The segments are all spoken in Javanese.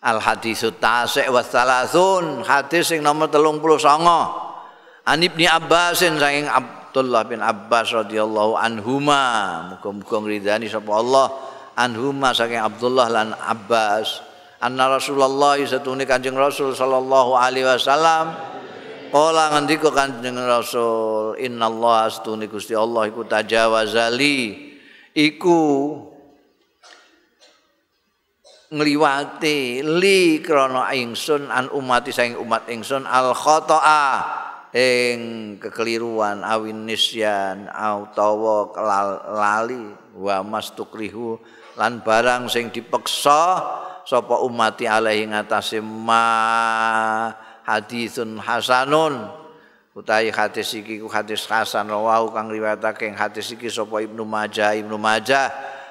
Al hadisut tasik wa salasun hadis sing nomor 39 An Ibni Abbasin saking Abdullah bin Abbas radhiyallahu anhuma. Muga-muga ngridani sapa Allah. Anhuma saking Abdullah lan Abbas. Anna Rasulullah satune Kanjeng Rasul sallallahu alaihi wasallam. Kala ngendika Kanjeng Rasul innallaha astune Gusti Allah iku tajawazali. Iku ngliwati li krana ingsun an umati saing umat ingsun. Al khata'a ing kekeliruan awin nisyan utawa lali wa mastukrihu lan barang sing dipeksa sapa umati alaihi ngatasé ma hadisun hasanun. Utawi hadis iki ku hadis hasan rawahu kang riwayatake hadis iki sapa Ibnu Majah. Ibnu Majah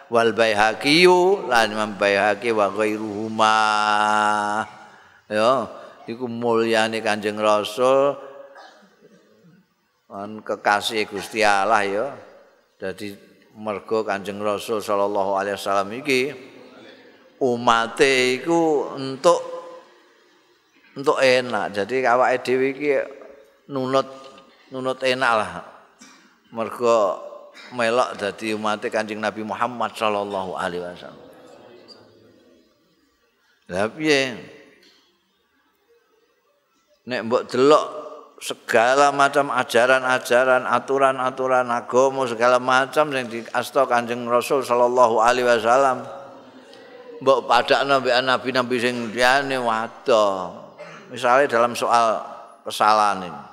wal Baihaqi lan Imam Baihaqi wa ghairuhuma. Ya iku mulyane Kanjeng Rasul an kekasih Gusti Allah ya. Dadi mergo Kanjeng Rasul sallallahu alaihi wasallam iki umate iku untuk untuk enak. Jadi awake dhewe iki nunut nunut enak lah mergo melok dadi umat Kanjeng Nabi Muhammad sallallahu alaihi wasallam. Lah piye? Nek mbok delok segala macam ajaran-ajaran, aturan-aturan agama segala macam sing diasta Kanjeng Rasul sallallahu alaihi wasallam. Mbok padakno mbek nabi-nabi sing liyane wadah. Misalnya dalam soal kesalahan ini.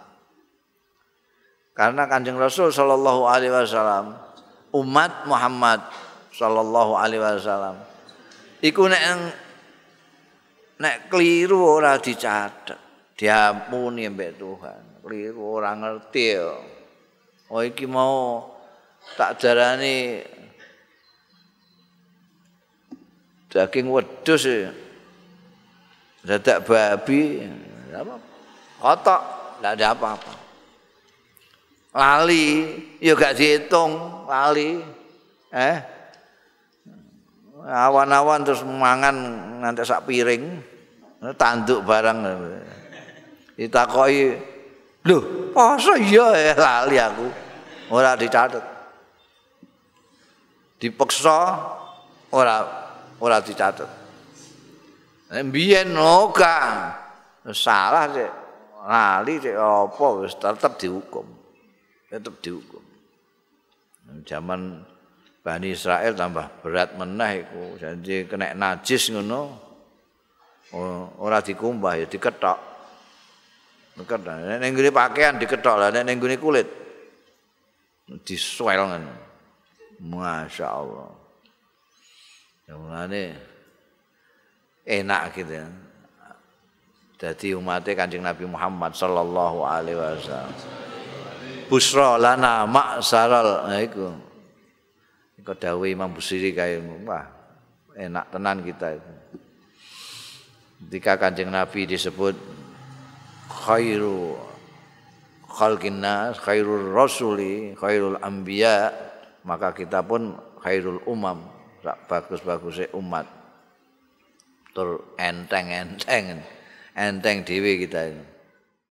Karena Kanjeng Rasul sallallahu alaihi wasallam umat Muhammad sallallahu alaihi wasallam iku nek nek keliru ora dicatet, diampuni mbek Tuhan. Keliru ora ngerti ya. Oh iki mau tak darani daging wedhus ya. Dadak babi apa? Kotok, enggak ada apa-apa. Lali ya gak dihitung lali. Eh? Awan-awan terus mangan nanti sak piring. Tanduk barang. Ditakoi lho masa iya ya lali aku? Ora dicatat dipeksa ora ora dicatat mbiyen oka salah sih lali sih apa wis tetep dihukum tetap dihukum. Zaman Bani Israel tambah berat meneh iku. Jadi kena najis ngono. Ora dikumbah ya diketok. Diketok. Nek ning pakaian diketok lah, nek ning kulit disuel ngono. Masya Allah. Ya enak gitu ya. Jadi umatnya kanjeng Nabi Muhammad sallallahu alaihi wasallam. Busra lana maksaral nah iku. Iku dawuh Imam Busiri kae. Wah enak tenan kita itu. Ketika Kanjeng Nabi disebut khairu khalqin nas khairul rasuli khairul anbiya maka kita pun khairul umam bagus-bagusnya umat. Tur enteng-enteng enteng dhewe kita ini